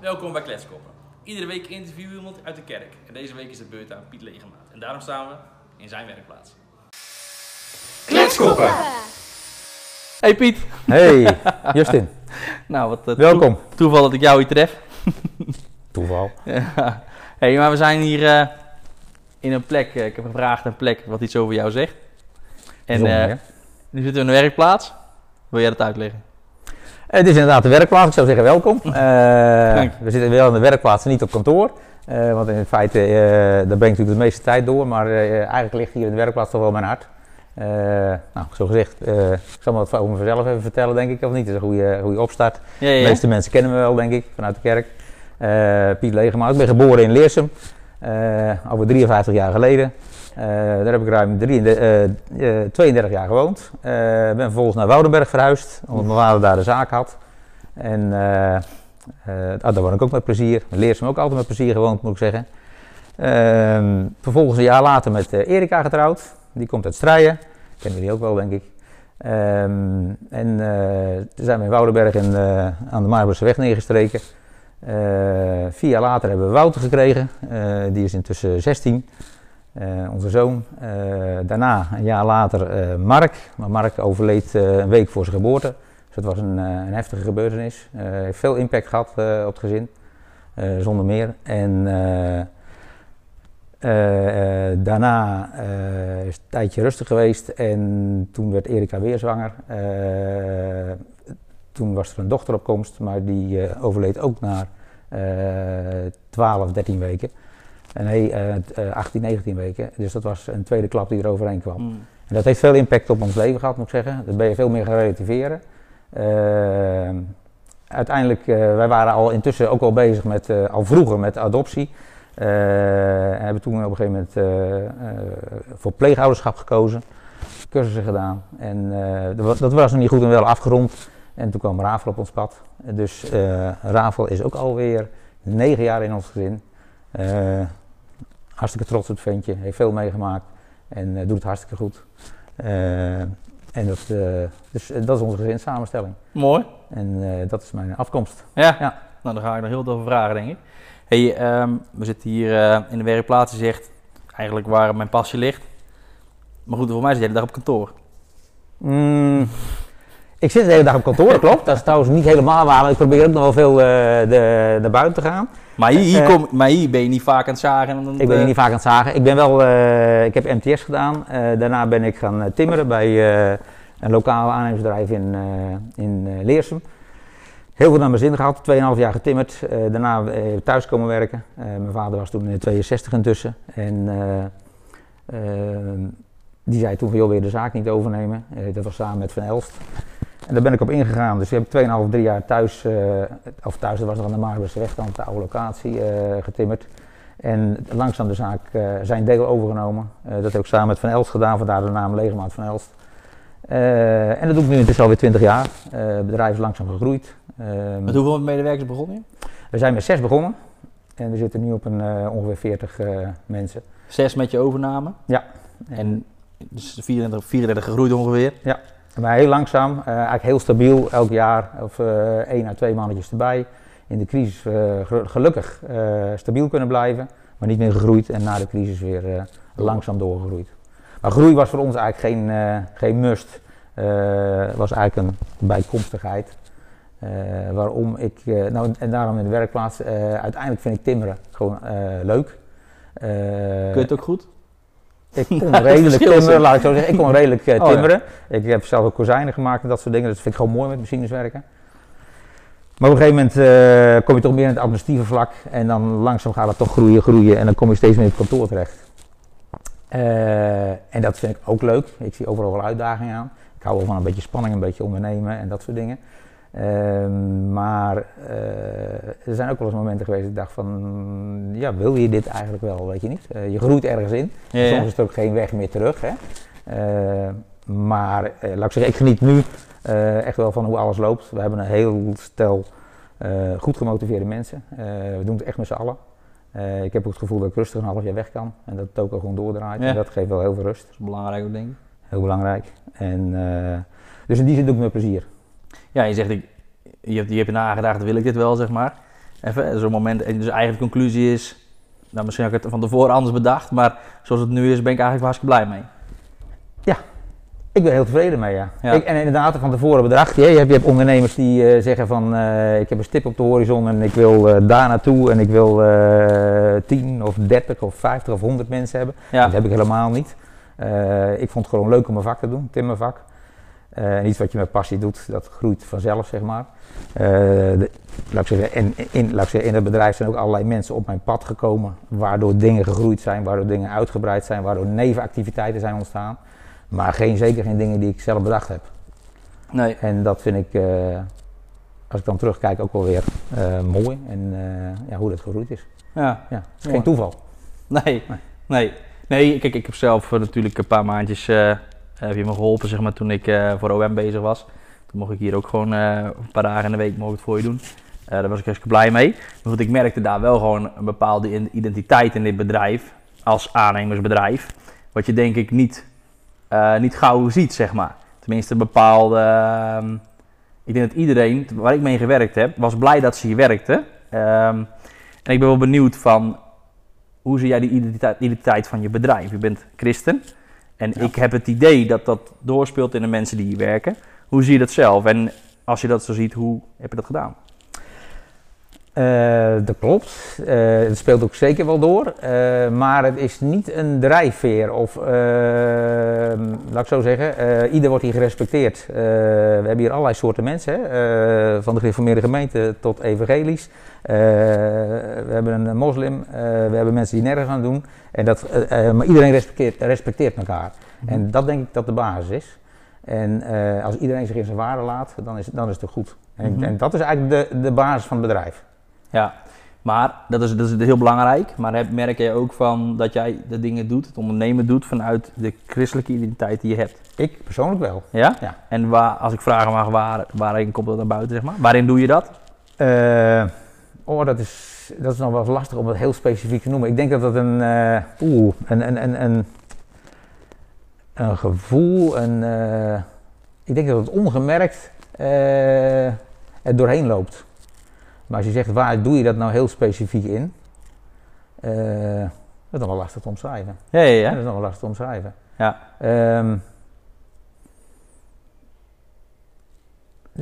Welkom bij Kletskoppen. Iedere week interviewen we iemand uit de kerk. En deze week is het beurt aan Piet Legemaat. En daarom staan we in zijn werkplaats. Kletskoppen! Hey Piet. Hey, Justin. Nou, wat eh, Welkom. toe- toeval dat ik jou hier tref. Toeval. Ja. hey, maar we zijn hier eh, in een plek. eh, ik heb gevraagd een plek wat iets over jou zegt. En eh, nu zitten we in een werkplaats. Wil jij dat uitleggen? Het is inderdaad de werkplaats, ik zou zeggen welkom. Eh, we zitten wel in de werkplaats en niet op kantoor. Eh, want in feite, eh, daar ben ik natuurlijk de meeste tijd door. Maar eigenlijk ligt hier in de werkplaats toch wel mijn hart. Nou, zo gezegd, ik zal maar wat over mezelf even vertellen, denk ik, of niet? Dat is een goede, goede opstart. Ja, ja, De meeste mensen kennen me wel, denk ik, vanuit de kerk. Piet Legema. Ik ben geboren in Leersum, over 53 jaar geleden. Eh, daar heb ik ruim drie- eh, eh, 32 jaar gewoond. Eh, ben vervolgens naar Woudenberg verhuisd, omdat mijn vader daar de zaak had. En eh, eh, ah, daar woon ik ook met plezier. In Leersum ook altijd met plezier gewoond, moet ik zeggen. Ehm, vervolgens een jaar later met eh, Erika getrouwd. Die komt uit Strijen. Kennen jullie ook wel, denk ik. Ehm, en eh, toen zijn we in Woudenberg eh, aan de Marburgse weg neergestreken. Eh, vier jaar later hebben we Wouter gekregen. Eh, die is intussen 16. Eh, onze zoon. Eh, daarna, een jaar later, eh, Mark. Maar Mark overleed een week voor zijn geboorte. Dus het was een, een heftige gebeurtenis. Heeft veel impact gehad eh, op het gezin. Zonder meer. En daarna is het een tijdje rustig geweest en toen werd Erika weer zwanger. Toen was er een dochter op komst, maar die overleed ook na eh 12, 13 weken. En nee, eh, t- eh, 18, 19 weken. Dus dat was een tweede klap die er overheen kwam. Mm. En dat heeft veel impact op ons leven gehad, moet ik zeggen. Dat ben je veel meer gaan relativeren. Eh, uiteindelijk, eh, wij waren al intussen ook al bezig met, eh, al vroeger met adoptie. En hebben toen op een gegeven moment voor pleegouderschap gekozen. Cursussen gedaan. En dat wa- dat was nog niet goed en wel afgerond. En toen kwam Ravel op ons pad. Dus eh Ravel is ook alweer negen jaar in ons gezin. Hartstikke trots op het ventje. Heeft veel meegemaakt. En eh, doet het hartstikke goed. Eh, en dat, eh, dus, dat is onze gezinssamenstelling. Mooi. En dat is mijn afkomst. Ja. Ja. Nou, dan ga ik nog heel veel over vragen, denk ik. Hey, ehm, we zitten hier in de werkplaats. Je zegt eigenlijk waar mijn passie ligt. Maar goed, voor mij zit jij de dag op kantoor. Mm, ik zit de hele dag op kantoor, klopt. Dat is trouwens niet helemaal waar. want Ik probeer ook nog wel veel eh, de, naar buiten te gaan. Maar hier, hier, Eh, kom, maar hier ben je niet vaak aan het zagen. Ik ben hier niet vaak aan het zagen. Ik ben wel, eh, ik heb MTS gedaan. Eh, daarna ben ik gaan eh, timmeren bij eh, een lokaal aannemersbedrijf in, eh, in eh, Leersum. Heel veel naar mijn zin gehad, 2,5 jaar getimmerd. Eh, daarna eh, thuis komen werken. Eh, mijn vader was toen in 62 intussen. En eh, eh, die zei toen van, joh, wil je de zaak niet overnemen? Eh, dat was samen met Van Elst. En daar ben ik op ingegaan. Dus ik heb 2,5, 3 jaar thuis, eh, of thuis, dat was nog aan de Maarbergse weg, dan op de oude locatie eh, getimmerd. En langzaam de zaak eh, zijn deel overgenomen. Dat heb ik samen met Van Elst gedaan, vandaar de naam Legermaat Van Elst. En dat doe ik nu intussen alweer 20 jaar. Het bedrijf is langzaam gegroeid. Ehm, Met hoeveel medewerkers begon je? we zijn met zes begonnen. En we zitten nu op een, ongeveer 40 eh, mensen. Zes met je overname. Ja. En dus 34, 34 gegroeid ongeveer. Maar heel langzaam, eh, eigenlijk heel stabiel, elk jaar of eh één à twee mannetjes erbij. In de crisis eh, ge- gelukkig stabiel kunnen blijven, maar niet meer gegroeid en na de crisis weer langzaam doorgegroeid. Maar groei was voor ons eigenlijk geen, geen must, Eh, was eigenlijk een bijkomstigheid. Waarom ik, nou en daarom in de werkplaats, uiteindelijk vind ik timmeren gewoon leuk. Kun je het ook goed? Ik kon Ja, het redelijk timmeren, laat ik zo zeggen. Ik kon redelijk eh, Oh, ja. timmeren. Ik heb zelf ook kozijnen gemaakt en dat soort dingen. Dat vind ik gewoon mooi met machines werken. Maar op een gegeven moment eh, kom je toch meer in het administratieve vlak. En dan langzaam gaat het toch groeien, groeien. En dan kom je steeds meer op kantoor terecht. Eh, en dat vind ik ook leuk. Ik zie overal wel uitdagingen aan. Ik hou wel van een beetje spanning, een beetje ondernemen en dat soort dingen. Ehm, maar eh, er zijn ook wel eens momenten geweest dat ik dacht van, ja, wil je dit eigenlijk wel, weet je niet. Eh, je groeit ergens in. Ja, ja. Soms is er ook geen weg meer terug. Hè? Eh, maar laat ik zeggen, ik geniet nu echt wel van hoe alles loopt. We hebben een heel stel goed gemotiveerde mensen. We doen het echt met z'n allen. Ik heb ook het gevoel dat ik rustig een half jaar weg kan en dat het ook al gewoon doordraait. Ja. En dat geeft wel heel veel rust. Dat is belangrijk denk ik. Heel belangrijk. En, dus in die zin doe ik met plezier. Ja, je zegt, ik, je, hebt, je hebt nagedacht, wil ik dit wel, zeg maar. Even zo'n moment. En dus eigenlijk de conclusie is, nou misschien had ik het van tevoren anders bedacht, maar zoals het nu is, ben ik eigenlijk hartstikke blij mee. Ik ben heel tevreden mee, ja. Ja. Ik, en inderdaad, van tevoren bedacht je. Je hebt, je hebt ondernemers die eh, zeggen van, eh, ik heb een stip op de horizon en ik wil eh, daar naartoe en ik wil eh 10 of 30 of 50 of 100 mensen hebben. Ja, Dat heb ik helemaal niet. Eh, ik vond het gewoon leuk om mijn vak te doen, timmervak. Eh, en iets wat je met passie doet, dat groeit vanzelf, zeg maar. Eh, de- laat ik zeggen, in, in, laat ik zeggen, in het bedrijf zijn ook allerlei mensen op mijn pad gekomen, waardoor dingen gegroeid zijn, waardoor dingen uitgebreid zijn, waardoor nevenactiviteiten zijn ontstaan. Maar geen, zeker geen dingen die ik zelf bedacht heb. nee. En dat vind ik, eh, als ik dan terugkijk, ook wel weer eh, mooi. En eh, ja, hoe dat gegroeid is. Ja. Ja, het is geen toeval. Nee, Nee. nee. Nee, kijk, ik heb zelf eh, natuurlijk een paar maandjes, eh, heb je me geholpen zeg maar, toen ik eh, voor OM bezig was. Toen mocht ik hier ook gewoon eh, een paar dagen in de week mocht het voor je doen. Eh, daar was ik hartstikke blij mee. Maar goed, ik merkte daar wel gewoon een bepaalde identiteit in dit bedrijf, als aannemersbedrijf. Wat je denk ik niet, niet gauw ziet, zeg maar. Tenminste, een bepaalde... ehm, ik denk dat iedereen waar ik mee gewerkt heb, was blij dat ze hier werkte. Ehm, en ik ben wel benieuwd van, hoe zie jij die identiteit van je bedrijf? Je bent christen. En Ja. ik heb het idee dat dat doorspeelt in de mensen die hier werken. Hoe zie je dat zelf? En als je dat zo ziet, hoe heb je dat gedaan? Eh, dat klopt. Eh, het speelt ook zeker wel door. Eh, maar het is niet een drijfveer. Of, laat ik zo zeggen, ieder wordt hier gerespecteerd. We hebben hier allerlei soorten mensen. Hè? Van de gereformeerde gemeente tot evangelisch. Eh, we hebben een moslim. eh, we hebben mensen die nergens aan doen. En dat, eh, maar iedereen respecteert, respecteert elkaar. En dat denk ik dat de basis is. En als iedereen zich in zijn waarde laat, dan is, dan is het goed. En, Mhm. en dat is eigenlijk de, de basis van het bedrijf. Ja, maar dat is, dat is heel belangrijk. Maar heb- merk jij ook van dat jij de dingen doet, het ondernemen doet vanuit de christelijke identiteit die je hebt? Ik persoonlijk wel. Ja? Ja. En waar, als ik vragen mag, waar, waarin komt dat naar buiten, zeg maar? Waarin doe je dat? Oh, dat is, dat is nog wel lastig om het heel specifiek te noemen. Ik denk dat dat een, eh, oeh, een, een, een, een, een gevoel, een, eh, ik denk dat het ongemerkt eh, er doorheen loopt. Maar als je zegt, waar doe je dat nou heel specifiek in? Dat is nog wel lastig te omschrijven. Ja, ja, dat is nog wel lastig te omschrijven. Ja.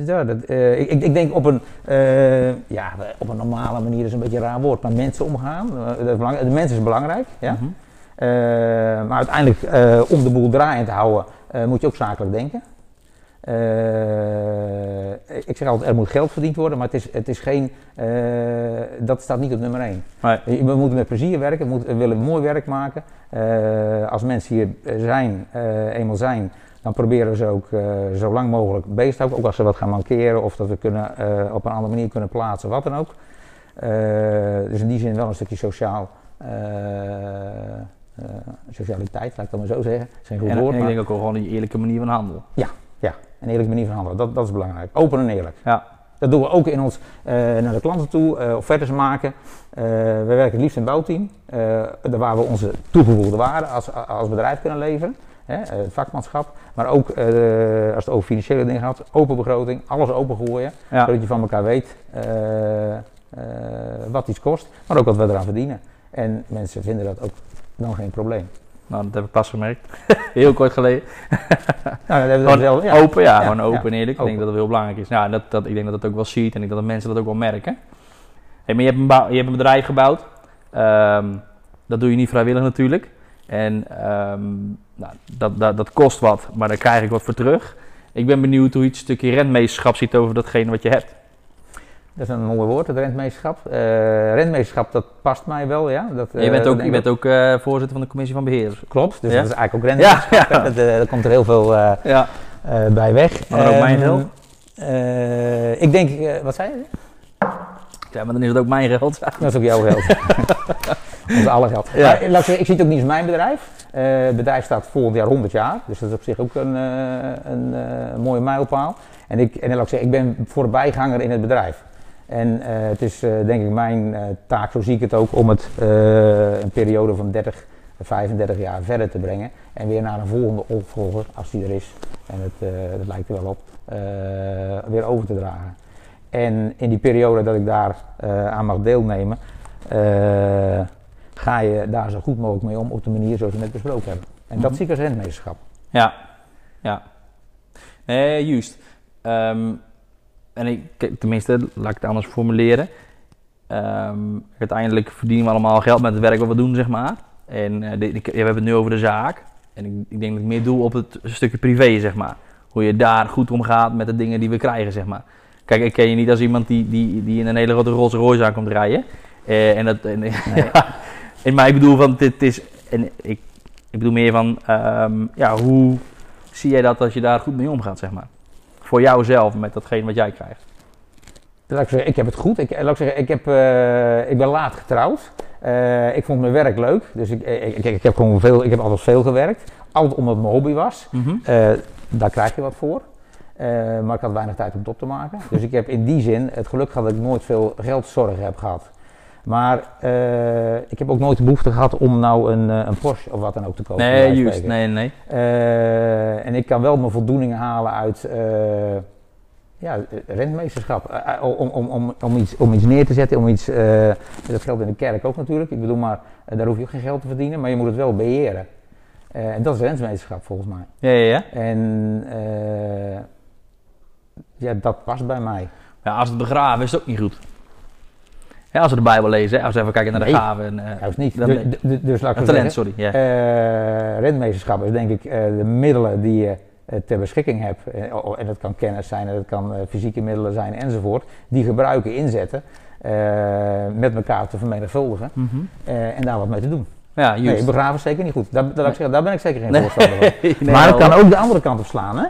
Ja, dat, eh, ik, ik- denk op een, eh, ja, op een normale manier is een beetje een raar woord, maar mensen omgaan. eh, de mens is belangrijk. Ja? Mhm. Maar uiteindelijk, om de boel draaiend te houden, moet je ook zakelijk denken. Ik zeg altijd, er moet geld verdiend worden, maar het is, het is geen, dat staat niet op nummer één. Nee. We moeten met plezier werken, we, moeten- we willen mooi werk maken. Als mensen hier zijn, eenmaal zijn, dan proberen we ze ook eh, zo lang mogelijk bezig te houden. Ook als ze wat gaan mankeren of dat we kunnen, eh, op een andere manier kunnen plaatsen, wat dan ook. Eh, dus in die zin wel een stukje sociaal, socialiteit, laat ik dat maar zo zeggen. Geen goed En, woord, en ik denk ook gewoon een eerlijke manier van handelen. een eerlijke manier van handelen. Dat, dat is belangrijk. Open en eerlijk. Ja. Dat doen we ook in ons, naar de klanten toe, offertes maken. We werken het liefst in bouwteam, waar we onze toegevoegde waarde als, als bedrijf kunnen leveren. Hè, eh, het vakmanschap, maar ook eh, als het over financiële dingen gaat, open begroting, alles opengooien, Ja. zodat je van elkaar weet eh, eh, wat iets kost, maar ook wat we eraan verdienen. En mensen vinden dat ook dan geen probleem. Nou, dat heb ik pas gemerkt. Heel kort geleden. Nou, dat hebben we zelf, ja. Open, ja, Ja, gewoon open en eerlijk. Ik denk dat dat heel belangrijk is. Ja, dat, dat, ik denk dat dat ook wel ziet en ik denk dat mensen dat ook wel merken. Hey, maar je hebt, een je hebt een bedrijf gebouwd. Ehm, dat doe je niet vrijwillig natuurlijk. En ehm, nou, dat, dat, dat kost wat, maar daar krijg ik wat voor terug. Ik ben benieuwd hoe je het stukje rentmeesterschap ziet over datgene wat je hebt. Dat is een mooi woord, het rentmeesterschap. Eh rentmeesterschap, dat past mij wel, ja. Dat, je bent eh, ook, dat je bent ook eh, voorzitter van de commissie van beheer. Klopt, dus Ja? dat is eigenlijk ook rentmeesterschap. Ja, ja. Dat, daar komt er heel veel eh, Ja. eh, bij weg. Maar ook mijn Ehm, geld? eh, ik denk, wat zei je? ja, maar dan is het ook mijn geld. Dat is ook jouw geld. dat is alle geld. Ja. Maar, laat ik, zeggen, ik zie het ook niet als mijn bedrijf. Eh, het bedrijf staat volgend jaar 100 jaar, dus dat is op zich ook een, eh, een eh, mooie mijlpaal. En, ik, en laat ik zeggen, ik ben voorbijganger in het bedrijf. En het is denk ik mijn taak, zo zie ik het ook, om het een periode van 30, 35 jaar verder te brengen. En weer naar een volgende opvolger, als die er is. En het, dat lijkt er wel op, weer over te dragen. En in die periode dat ik daar aan mag deelnemen, ga je daar zo goed mogelijk mee om op de manier zoals we net besproken hebben. En dat Mhm. zie ik als rentmeesterschap. Ja, ja. Nee, juist. Ehm, en ik, tenminste, laat ik het anders formuleren. Ehm, uiteindelijk verdienen we allemaal geld met het werk wat we doen, zeg maar. En ik, ja, we hebben het nu over de zaak. En ik, ik denk dat ik meer doe op het stukje privé, zeg maar. Hoe je daar goed omgaat met de dingen die we krijgen, zeg maar. Kijk, ik ken je niet als iemand die, die, die in een hele grote Rolls Royce aankomt rijden. Eh, en dat, en, en, maar ik bedoel van, dit is, en ik, ik bedoel meer van, ehm, ja, hoe zie jij dat als je daar goed mee omgaat, zeg maar? Voor jouzelf, met datgene wat jij krijgt. Laat ik zeggen, ik heb het goed. Ik, laat ik, zeggen, ik, heb, eh, ik ben laat getrouwd. Eh, ik vond mijn werk leuk. Dus ik, ik, ik, heb gewoon veel, ik heb altijd veel gewerkt. Altijd omdat het mijn hobby was. Eh, daar krijg je wat voor. Eh, maar ik had weinig tijd om het op te maken. Dus ik heb in die zin het geluk gehad dat ik nooit veel geldzorgen heb gehad. Maar eh, ik heb ook nooit de behoefte gehad om nou een, eh, een Porsche of wat dan ook te kopen. Nee, juist. Nee, nee. Eh, en ik kan wel mijn voldoening halen uit ja, rentmeesterschap. Om, om, om, om, iets, om iets neer te zetten, om iets, dat geldt in de kerk ook natuurlijk. Ik bedoel maar, daar hoef je ook geen geld te verdienen, maar je moet het wel beheren. Eh, en dat is rentmeesterschap volgens mij. Ja, ja, ja. En ja, dat past bij mij. ja. Als het begraven is het ook niet goed. Ja, als we de Bijbel lezen, als we even kijken naar de Nee. gaven. En, eh, Juist niet. dan- du- dus laat ik talent, zeggen, sorry. Eh, rentmeesterschap is denk ik eh, de middelen die je ter beschikking hebt. En dat kan kennis zijn, en dat kan fysieke middelen zijn enzovoort. Die gebruiken, inzetten. met elkaar te vermenigvuldigen. Mhm. en daar wat mee te doen. ja, Nee, juist. begraven is zeker niet goed. Daar, daar, ik zeggen, daar ben ik zeker geen Nee. voorstander van. Nee, maar het wel. kan ook de andere kant op slaan. Hè?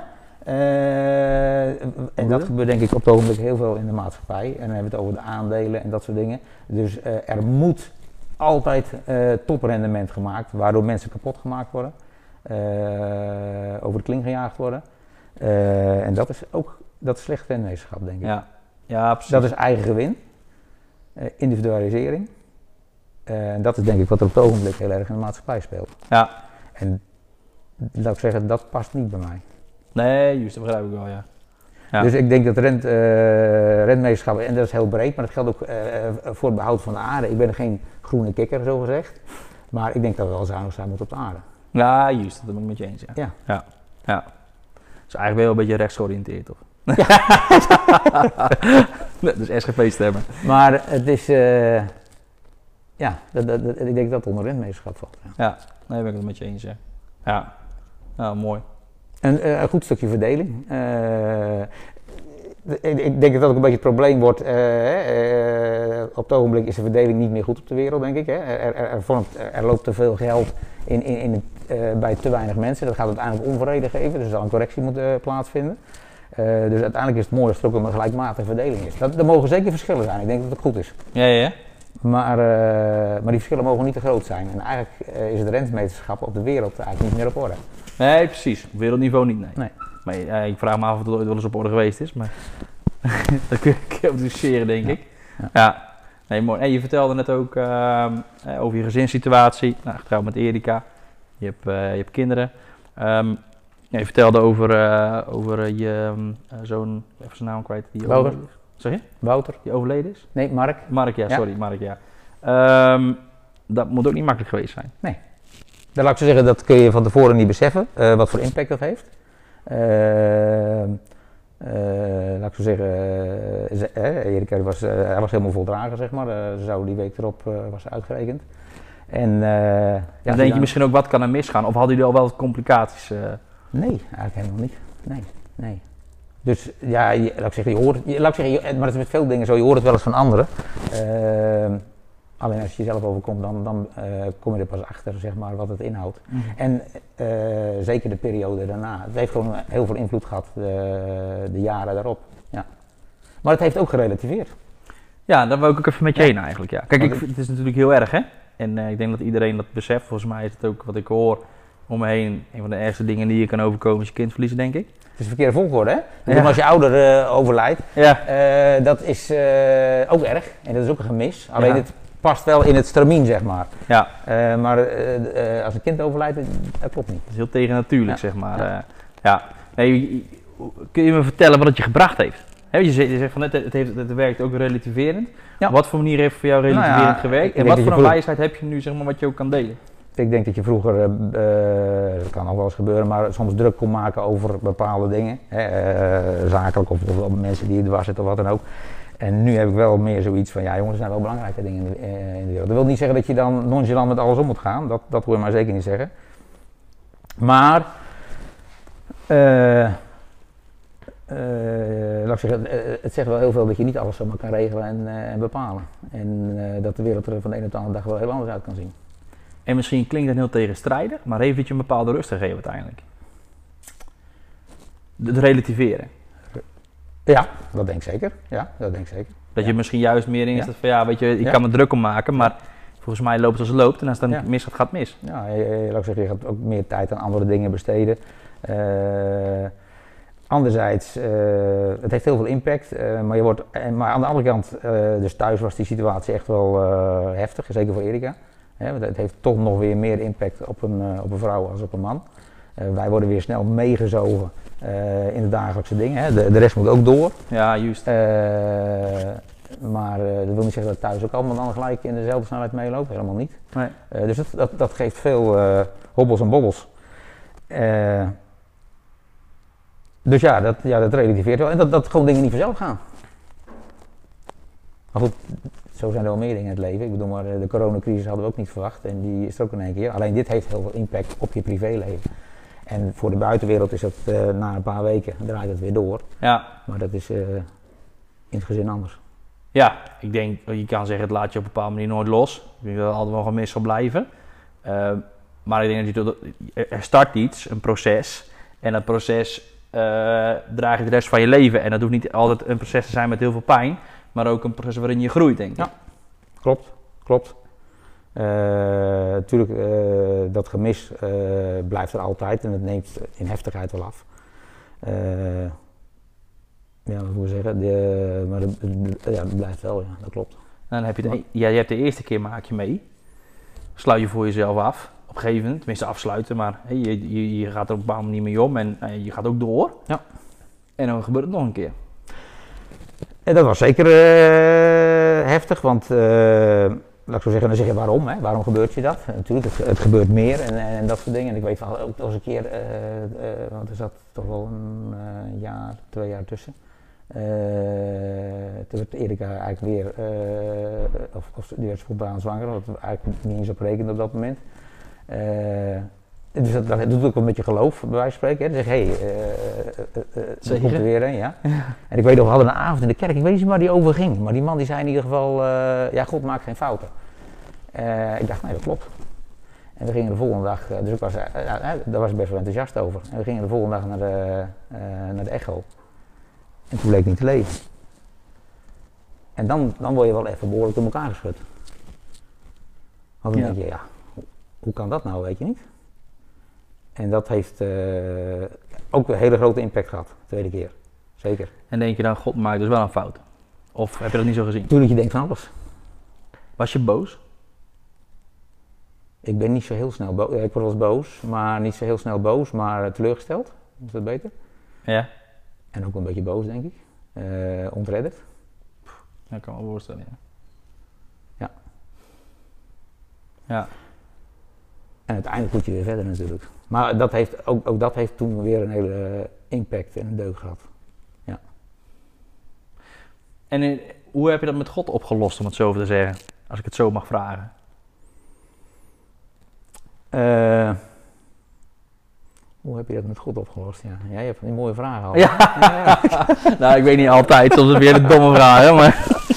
Eh, en dat gebeurt denk ik op het ogenblik heel veel in de maatschappij. En dan hebben we het over de aandelen en dat soort dingen. Dus eh, er moet altijd eh, toprendement gemaakt, waardoor mensen kapot gemaakt worden. over de kling gejaagd worden. En dat is ook dat is slecht denk ik. Ja, ja precies. Dat is eigen gewin, individualisering. En dat is denk ik wat er op het ogenblik heel erg in de maatschappij speelt. Ja. En laat ik zeggen, dat past niet bij mij. Nee, juist, dat begrijp ik wel, ja. Ja. Dus ik denk dat rent, eh rentmeesterschap, en dat is heel breed, maar dat geldt ook eh, eh, voor het behoud van de aarde. Ik ben geen groene kikker, zo gezegd. Maar ik denk dat we wel zuinig zijn moeten op de aarde. Ja, juist, dat ben ik met je eens, ja. Ja. Ja. ja. Dus eigenlijk ben je wel een beetje rechtsgeoriënteerd, toch? dus SGP stemmen. Maar het is, eh, ja, dat, dat, dat- ik denk dat het onder rentmeesterschap valt. ja. Ja, nee, ben ik het met je eens, ja. Ja, nou, mooi. Een, eh, een goed stukje verdeling. Eh, ik, ik denk dat dat ook een beetje het probleem wordt. eh, op het ogenblik is de verdeling niet meer goed op de wereld, denk ik. Hè. Er, er, er, vormt- er loopt te veel geld in, in, in het, bij te weinig mensen. Dat gaat uiteindelijk onvrede geven, dus er zal een correctie moeten plaatsvinden. Dus uiteindelijk is het mooi als er ook een gelijkmatige verdeling is. Dat, er mogen zeker verschillen zijn, ik denk dat het goed is. Ja, ja. Maar, maar die verschillen mogen niet te groot zijn. En eigenlijk is het rentmeesterschap op de wereld eigenlijk niet meer op orde. Nee, precies. Op wereldniveau niet, nee. Nee. Maar ik vraag me af of het ooit wel eens op orde geweest is, maar dat kun je over discussiëren, denk Ja. ik. Ja. Nee, mooi. En je vertelde net ook ehm, eh, over je gezinssituatie. Nou, getrouwd met Erika. Je hebt, eh, je hebt kinderen. Ehm, je vertelde over, eh, over je ehm, eh, zoon, even zijn naam kwijt, die Wouter. Zeg je? Wouter? Die overleden is? Nee, Mark? Mark, ja, sorry, Mark, ja. Dat moet ook niet makkelijk geweest zijn. Dan laat ik zo zeggen, dat kun je van tevoren niet beseffen, eh, wat voor impact dat heeft. Eh, eh, laat ik zo zeggen, ze- Erika was, hij was helemaal voldragen, zeg maar. Ze zou die week erop was uitgerekend. En ja, Dan denk je misschien ook, wat kan er misgaan? Of hadden jullie al wel wat complicaties? Nee, eigenlijk helemaal niet. Nee, nee. Dus ja, je, laat ik zeggen, je hoort, je, laat ik zeggen, je- maar het is met veel dingen zo, je hoort het wel eens van anderen. Eh, alleen als je jezelf overkomt, dan, dan eh, kom je er pas achter, zeg maar, wat het inhoudt. En eh, zeker de periode daarna. Het heeft gewoon heel veel invloed gehad, de, de jaren daarop. Ja. Maar het heeft ook gerelativeerd. Ja, daar wil ik ook even met je Ja. heen eigenlijk. Ja. Kijk, ik, het is natuurlijk heel erg hè. En eh, ik denk dat iedereen dat beseft. Volgens mij is het ook wat ik hoor om me heen. Een van de ergste dingen die je kan overkomen is je kind verliezen, denk ik. Het is verkeerde volgorde, hè? Ja. bedoel, Als je ouder eh, overlijdt, Ja. eh, dat is eh, ook erg. En dat is ook een gemis. Alleen Ja. het past wel in het stramien, zeg maar. Ja, Eh, maar eh, eh, als een kind overlijdt, dat klopt niet. dat is heel tegennatuurlijk, Ja. zeg maar. Ja. Ja. Nee, kun je me vertellen wat het je gebracht heeft? Je, zegt, van net, het, heeft, het werkt ook relativerend. Ja. Op wat voor manier heeft voor jou Nou relativerend ik gewerkt? En wat voor een wijsheid heb je nu, zeg maar, wat je ook kan delen? Ik denk dat je vroeger, dat kan ook wel eens gebeuren, maar soms druk kon maken over bepaalde dingen. Hè, zakelijk of, of mensen die dwars zitten of wat dan ook. En nu heb ik wel meer zoiets van, ja jongens, er zijn wel belangrijke dingen in de, eh, in de wereld. Dat wil niet zeggen dat je dan nonchalant met alles om moet gaan. Dat, dat wil je maar zeker niet zeggen. Maar, eh, eh, laat zeggen, het zegt wel heel veel dat je niet alles zomaar kan regelen en, en bepalen. En dat de wereld er van de ene op de andere dag wel heel anders uit kan zien. En misschien klinkt dat heel tegenstrijdig, maar heeft je een bepaalde rust gegeven uiteindelijk? Het relativeren. Ja, dat denk ik zeker. Ja, dat denk ik zeker. Dat je misschien juist meer in Ja. staat van ja, weet je, ik kan me druk om maken, maar volgens mij loopt het als het loopt. En als het dan mis gaat, gaat het mis. Ja, je, je- laat ik zeggen, je gaat ook meer tijd aan andere dingen besteden. Eh, anderzijds, eh, het heeft heel veel impact, eh, maar, je wordt, maar aan de andere kant, dus thuis was die situatie echt wel heftig, zeker voor Erika. Hè, want het heeft toch nog weer meer impact op een, op een vrouw als op een man. Eh, wij worden weer snel meegezogen eh, in de dagelijkse dingen. Hè. De, de rest moet ook door. Ja, juist. Eh, maar dat wil niet zeggen dat thuis ook allemaal dan gelijk in dezelfde snelheid meeloopt. Helemaal niet. Nee. Dus dat, dat, dat geeft veel hobbels en bobbels. Dus ja dat, ja, dat relativeert wel. En dat, dat gewoon dingen niet vanzelf gaan. Maar goed, zo zijn er wel meer dingen in het leven. Ik bedoel, maar de coronacrisis hadden we ook niet verwacht. En die is er ook in één keer. Alleen dit heeft heel veel impact op je privéleven. En voor de buitenwereld is dat eh, na een paar weken draait het weer door. Ja. Maar dat is eh, in het gezin anders. ja, ik denk, je kan zeggen, het laat je op een bepaalde manier nooit los. Dat het altijd wel gemist zal blijven. Eh, maar ik denk dat je, er start iets, een proces. En dat proces eh draag je de rest van je leven. En dat hoeft niet altijd een proces te zijn met heel veel pijn. Maar ook een proces waarin je groeit, denk ik. Ja. Klopt, klopt. Natuurlijk, dat gemis eh, blijft er altijd en het neemt in heftigheid wel af. Eh, ja, wat moet ik zeggen? De, maar het, ja, het blijft wel, ja, dat klopt. Dan heb je, de, ja, je hebt de eerste keer maak je mee. Sluit je voor jezelf af. Op een gegeven moment, tenminste afsluiten, maar je, je, je gaat er op een bepaalde manier mee om en eh, je gaat ook door. Ja. En dan gebeurt het nog een keer. En dat was zeker eh, heftig, want eh, laat ik zo zeggen, dan zeg je waarom, hè? waarom gebeurt je dat? Natuurlijk, het, het gebeurt meer en, en dat soort dingen. En ik weet wel ook eens een keer, eh, eh, want er zat toch wel een eh, jaar, twee jaar tussen. Toen werd Erika eigenlijk weer, of, of die werd spontaan zwanger, wat we eigenlijk niet eens op op dat moment. Dus dat, dat doet ook wel met je geloof, bij wijze van spreken. Hè? Dan zeg hé, hey, Zeker. komt er weer een, ja. En ik weet nog, we hadden een avond in de kerk, ik weet niet waar die over ging, maar die man die zei in ieder geval, ja, God maakt geen fouten. Ik dacht, nee, dat klopt. En we gingen de volgende dag, dus ik was, daar was ik best wel enthousiast over. En we gingen de volgende dag naar de, naar de echo. En toen bleek niet te leven. En dan, dan word je wel even behoorlijk door elkaar geschud. Want dan Ja. denk je, ja, hoe kan dat nou, weet je niet? En dat heeft eh, ook een hele grote impact gehad, de tweede keer. Zeker. En denk je dan, God maakt dus wel een fout. Of heb je dat niet zo gezien? Toen dat je denkt van alles. Was je boos? Ik ben niet zo heel snel boos. Ik word wel eens boos, maar niet zo heel snel boos, maar teleurgesteld. Is dat beter? Ja. En ook een beetje boos, denk ik. Eh ontredderd. Dat kan me voorstellen, ja. Ja. Ja. En uiteindelijk moet je weer verder natuurlijk. Maar dat heeft, ook, ook dat heeft toen weer een hele eh, impact en een deuk gehad. En eh, hoe heb je dat met God opgelost, om het zo te zeggen? Als ik het zo mag vragen. Eh, hoe heb je dat met God opgelost? Ja, ja je hebt die mooie vragen al. Ja. ja. nou, ik weet niet altijd. Soms je hele domme vragen, maar...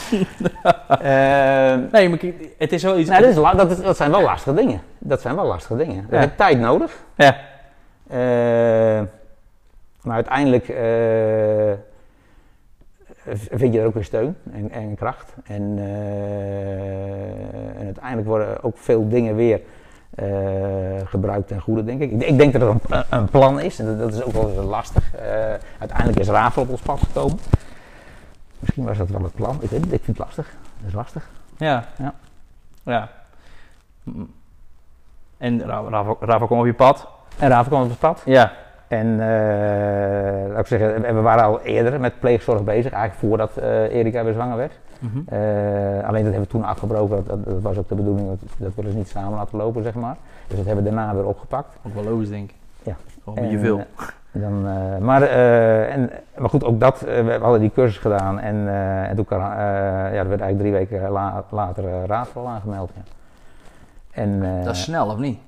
Eh, Nee, maar het is wel iets... nou, dat, is la- dat, is- dat zijn wel lastige dingen. Dat zijn wel lastige dingen. Ja. heeft tijd nodig. Ja. Eh, maar uiteindelijk eh, vind je er ook weer steun en, en kracht. En, en uiteindelijk worden ook veel dingen weer gebruikt ten goede, denk ik. Ik, ik denk dat er een, een plan is en dat, dat is ook wel lastig. Uiteindelijk is Ravel op ons pad gekomen. Misschien was dat wel het plan. Ik weet ik vind het lastig. Dat is lastig. Ja. Ja. Ja. En Ra- Rafa, Rafa kwam op je pad. En Ravel kwam op het pad. Ja. En eh, laat ik zeggen, we- we waren al eerder met pleegzorg bezig, eigenlijk voordat eh Erika weer zwanger werd. Mhm. Eh, alleen dat hebben we toen afgebroken, dat, dat, dat was ook de bedoeling, dat, dat willen ze niet samen laten lopen, zeg maar. Dus dat hebben we daarna weer opgepakt. Ook wel logisch, denk ik. Ja. Gewoon En, veel. Dan, eh, maar, eh, en, maar goed, ook dat, eh, we hadden die cursus gedaan en, en toen ja, er werd eigenlijk drie weken la- later uh, raadval aangemeld. Ja. En, dat is snel, of niet?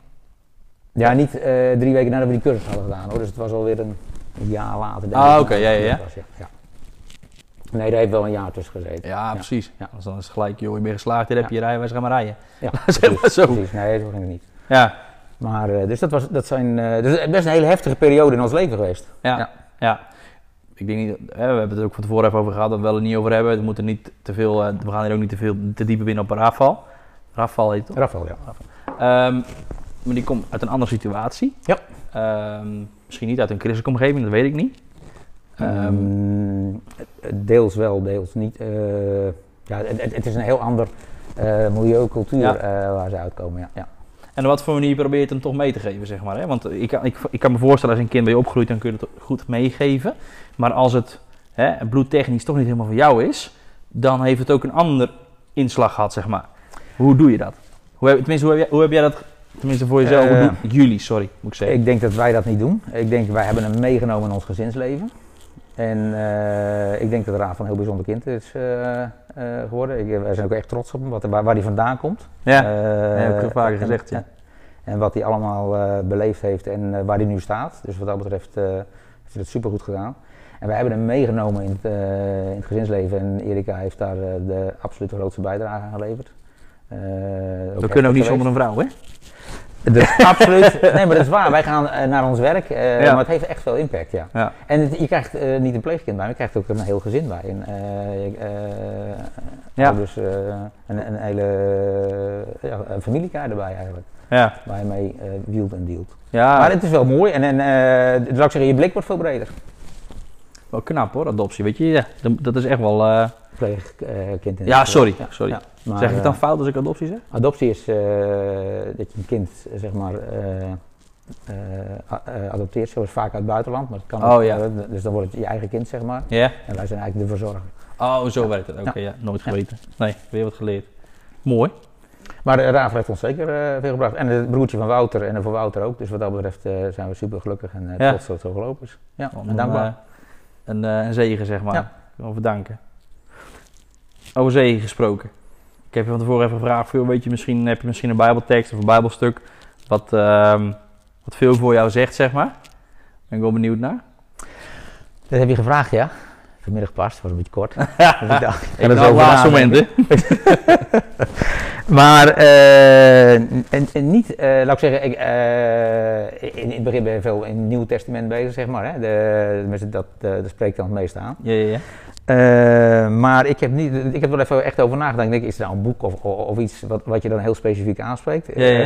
ja, niet drie weken nadat we die cursus hadden gedaan hoor, dus het was alweer een jaar later. denk Ah, oké, ja, ja, ja. dat was, ja. Nee, daar heeft wel een jaar tussen gezeten. Ja, precies. Ja. Dus dan is het gelijk, joh, je bent geslaagd, hier heb je je rijbewijs, ga maar rijden. Ja, Zeg maar zo. Precies, nee, zo ging het niet. Ja, Maar, eh, dus dat, was, dat zijn, eh, dus best een hele heftige periode in ons leven geweest. ja, ja. Ja. Ik denk niet, hè, we hebben het er ook van tevoren even over gehad, dat we het er niet over hebben. We moeten niet te veel, eh, we gaan hier ook niet te veel, te diep binnen op een raafval. Raafval heet het toch? Rafael, ja. Ehm, maar die komt uit een andere situatie. Ja. Ehm, misschien niet uit een christelijke omgeving, dat weet ik niet. Ehm, Ehm, deels wel, deels niet. Eh, ja, het, het- is een heel ander eh, milieu, cultuur Ja. eh, waar ze uitkomen. Ja. Ja. En op wat voor manier probeer je het hem toch mee te geven, zeg maar. Hè? Want ik kan, ik, ik kan me voorstellen, als een kind bij je opgroeit, dan kun je het goed meegeven. Maar als het hè, bloedtechnisch toch niet helemaal voor jou is, dan heeft het ook een ander inslag gehad, zeg maar. Hoe doe je dat? Hoe heb, tenminste, hoe heb, jij, hoe heb jij dat, tenminste voor jezelf, doen jullie, sorry, moet ik zeggen. Ik denk dat wij dat niet doen. Ik denk wij hebben hem meegenomen in ons gezinsleven. En eh, ik denk dat Raaf een heel bijzonder kind is eh, eh, geworden. Ik, wij zijn ook echt trots op hem, wat, waar, waar hij vandaan komt. ja, heb ik al vaker gezegd, ja. En, wat hij allemaal beleefd heeft en waar hij nu staat. Dus wat dat betreft heeft hij het supergoed gedaan. En wij hebben hem meegenomen in het, in het gezinsleven. En Erika heeft daar de absolute grootste bijdrage aan geleverd. We kunnen ook niet zonder een vrouw, hè? Absoluut. Nee, maar dat is waar. Wij gaan eh, naar ons werk, Ja. maar het heeft echt veel impact, ja. Ja. En het- je krijgt eh, niet een pleegkind bij, maar je krijgt ook een heel gezin bij. En, Ja. Dus een, een hele ja, een familiekaart erbij eigenlijk, Ja, waar je mee wielt en dealt. ja Maar het is wel mooi en, en zou ik zeggen, je blik wordt veel breder. wel knap hoor, adoptie, weet je. Ja, dat is echt wel... Pleegkind in Ja, sorry, geval. sorry. maar, zeg ik het dan eh, fout als ik adoptie zeg? Adoptie is eh, dat je een kind zeg maar eh, adopteert, zoals vaak uit het buitenland, maar het kan Oh, ook, ja. dus dan wordt het je eigen kind zeg maar. Ja? En wij zijn eigenlijk de verzorger. Oh, zo werkt het. Oké, ja. nooit geweten. Nee, weer wat geleerd. Mooi. Maar de Raaf heeft ons zeker eh, veel gebracht. En het broertje van Wouter en voor Wouter ook. Dus wat dat betreft zijn we super gelukkig en Ja. trots dat het zo gelopen is. Ja, en dankbaar. een, een zegen, zeg maar. Ja. Ik wil bedanken. Over zegen gesproken. Ik heb je van tevoren even gevraagd, veel, weet je, misschien, heb je misschien een bijbeltekst of een bijbelstuk wat, ehm, wat veel voor jou zegt, zeg maar. Ben ik wel benieuwd naar. Dat heb je gevraagd, ja? Vanmiddag pas, was een beetje kort. Ga ik er het laatste moment, hè? Maar eh, en, en niet, eh, laat ik zeggen, ik, eh, in, in het begin ben je veel in het Nieuwe Testament bezig, zeg maar. Hè? De, dat, dat spreekt dan het meest aan. Ja, ja, ja. Eh, maar ik heb, niet, ik heb er wel even echt over nagedacht. Ik denk, is er nou een boek of, of, of iets wat, wat je dan heel specifiek aanspreekt? Ja, ja.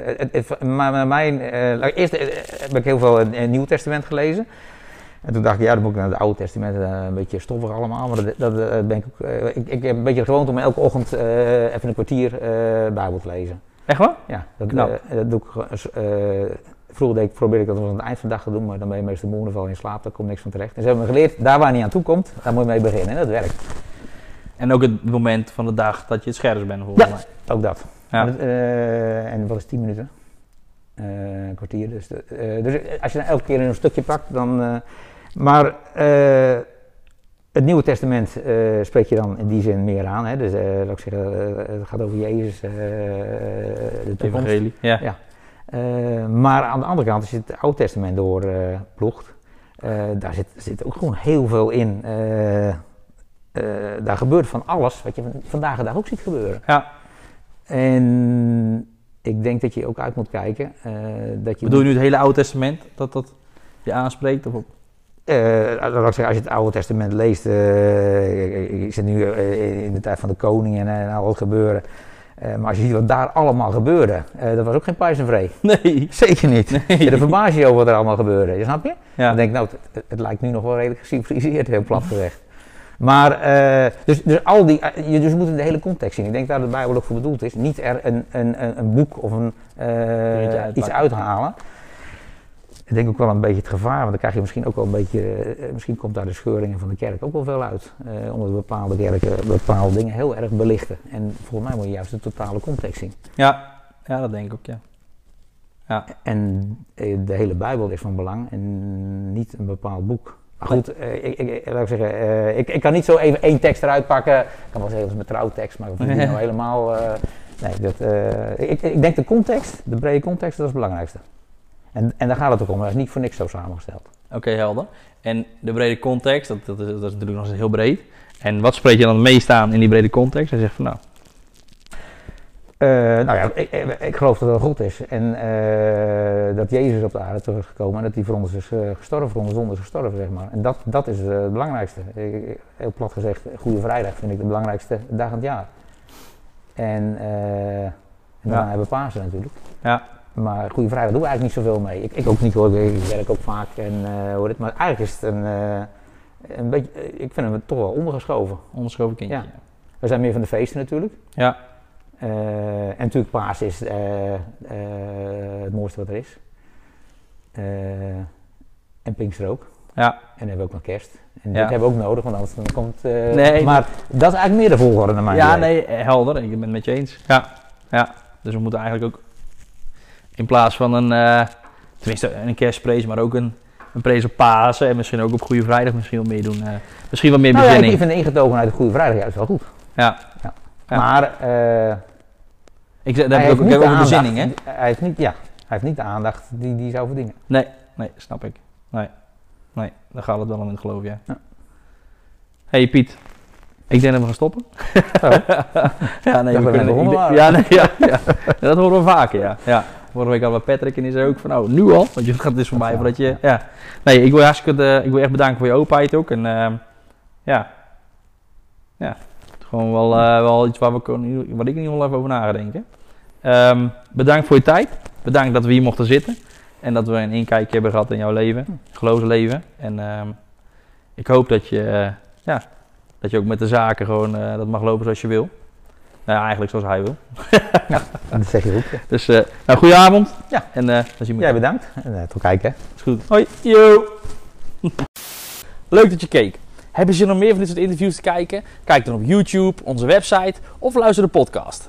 Eh, het, het- maar mijn, ik- eerst heb ik heel veel in het Nieuwe Testament gelezen. En toen dacht ik, ja, dan moet ik naar het Oude Testament, een beetje stoffig allemaal. Maar dat, dat ben ik, ook, ik, ik heb een beetje de gewoonte om elke ochtend even een kwartier Bijbel te lezen. Echt waar? Ja, dat, eh, dat doe ik. Vroeger deed ik, probeerde ik dat aan het eind van de dag te doen, maar dan ben je meestal moe en val je in slaap, daar komt niks van terecht. En ze hebben me geleerd, daar waar je niet aan toe komt, daar moet je mee beginnen. En dat werkt. En ook het moment van de dag dat je het scherpst bent, volgens Ja. mij. Ook dat. Ja. Dat, eh, en wat is 10 minuten? Eh, een kwartier. Dus, de- eh, dus als je dan elke keer een stukje pakt, dan. maar het Nieuwe Testament spreek je dan in die zin meer aan. Hè? Dus laat ik zeggen, het gaat over Jezus, de toekomst. Evangelie. Ja. Ja. Eh, maar aan de andere kant, als je het Oude Testament doorploegt, eh daar zit, zit ook gewoon heel veel in. Eh, daar gebeurt van alles wat je van- vandaag de dag ook ziet gebeuren. Ja. En ik denk dat je ook uit moet kijken dat je. Bedoel je nu het hele Oude Testament, dat dat je aanspreekt? Of zeggen, als je het Oude Testament leest, ik, ik zit nu in de tijd van de koningen en, en al het gebeuren. Eh, maar als je ziet wat daar allemaal gebeurde, eh, dat was ook geen pijs en vree. Nee. Zeker niet. Nee. Ja, dan verbaas je je over wat er allemaal gebeurde. Je snap je? Ja. Dan denk ik, nou, het, het- het lijkt nu nog wel redelijk geciviliseerd, heel plat gezegd. Maar, eh, dus, dus al die, je dus moet de hele context zien. Ik denk dat de Bijbel ook voor bedoeld is. Niet er een, een, een, een boek of een, iets uithalen. Ik denk ook wel een beetje het gevaar, want dan krijg je misschien ook wel een beetje, eh, misschien komt daar de scheuringen van de kerk ook wel veel uit. Eh, omdat bepaalde kerken bepaalde dingen heel erg belichten. En volgens mij moet je juist de totale context zien. Ja, ja dat denk ik ook, ja. Ja, En eh, de hele Bijbel is van belang en niet een bepaald boek. Maar goed, eh, ik, ik, laat ik zeggen, eh, ik, ik kan niet zo even één tekst eruit pakken. Ik kan wel zeggen, dat is mijn trouwtekst, maar of die nou helemaal... eh, nee, dat, eh, ik, ik denk de context, de brede context, dat is het belangrijkste. En, en daar gaat het ook om, dat is niet voor niks zo samengesteld. oké, helder. En de brede context, dat, dat, is, dat is natuurlijk nog steeds heel breed. En wat spreek je dan het meest aan in die brede context? Hij zegt van nou, Eh, nou ja, ik, ik, ik geloof dat dat goed is. En eh, dat Jezus op de aarde terug is gekomen en dat hij voor ons is eh, gestorven, voor onze zonde is gestorven, zeg maar. En dat, dat is het belangrijkste. Ik- heel plat gezegd, Goede Vrijdag vind ik de belangrijkste dag van het jaar. En, en daarna Ja. hebben we Pasen natuurlijk. ja, Maar Goede Vrijdag doen we eigenlijk niet zoveel mee. Ik, ik ook niet hoor, ik werk ook vaak en eh hoor dit. Maar eigenlijk is het een, eh, een beetje, ik vind hem toch wel ondergeschoven. onderschoven kindje. Ja. We zijn meer van de feesten natuurlijk. Ja, Eh, en natuurlijk paas is eh, eh, het mooiste wat er is. Eh, en Pinkster ook. ja, En dan hebben we ook nog kerst. En Ja. dit hebben we ook nodig, want anders dan komt... eh, Nee. Maar dat is eigenlijk meer de volgorde naar mijn ja idee. nee, eh, helder. Ik ben het met je eens. Ja, ja. Dus we moeten eigenlijk ook in plaats van een, eh, tenminste een kerstprees, maar ook een, een prees op Pasen en misschien ook op Goede Vrijdag misschien wat meer doen. eh, misschien wat meer Nou ja, ik bezinning. vind de ingetogenheid de Goede Vrijdag juist wel goed. Ja. Ja. Maar eh, Ik zeg, hij daar heb ik ook, ook aandacht, bezinning, hè? Hij heeft niet, ja, hij heeft niet de aandacht die die zou verdienen. Nee, nee, snap ik. Nee, nee, daar gaat het wel om in geloof, ja. Ja. hey Piet, ik denk dat we gaan stoppen. Oh. ja, nee, Dat we ja, nee, ja, ja. Ja, dat horen we vaker, ja. ja. Vorige week hadden we Patrick en die zei ook van, nou, nu al, want je gaat dus voor mij voordat je, ja. Nee, ik wil hartstikke, eh, ik wil echt bedanken voor je openheid ook en ehm, ja, ja, gewoon wel, eh, wel iets waar we, kon- wat ik in ieder geval even over na ga denken. Ehm, bedankt voor je tijd, bedankt dat we hier mochten zitten en dat we een inkijkje hebben gehad in jouw leven, geloofsleven. En ehm, ik hoop dat je, eh, ja, dat je ook met de zaken gewoon dat mag lopen zoals je wil. Nou ja, eigenlijk zoals hij wil. Dat zeg je goed. ja. Dus, eh nou, goedenavond. Ja. En eh dan zien we Jij bedankt. En eh, tot kijken. Is goed. Hoi. Yo. Leuk dat je keek. Hebben ze nog meer van dit soort interviews te kijken? Kijk dan op YouTube, onze website of luister de podcast.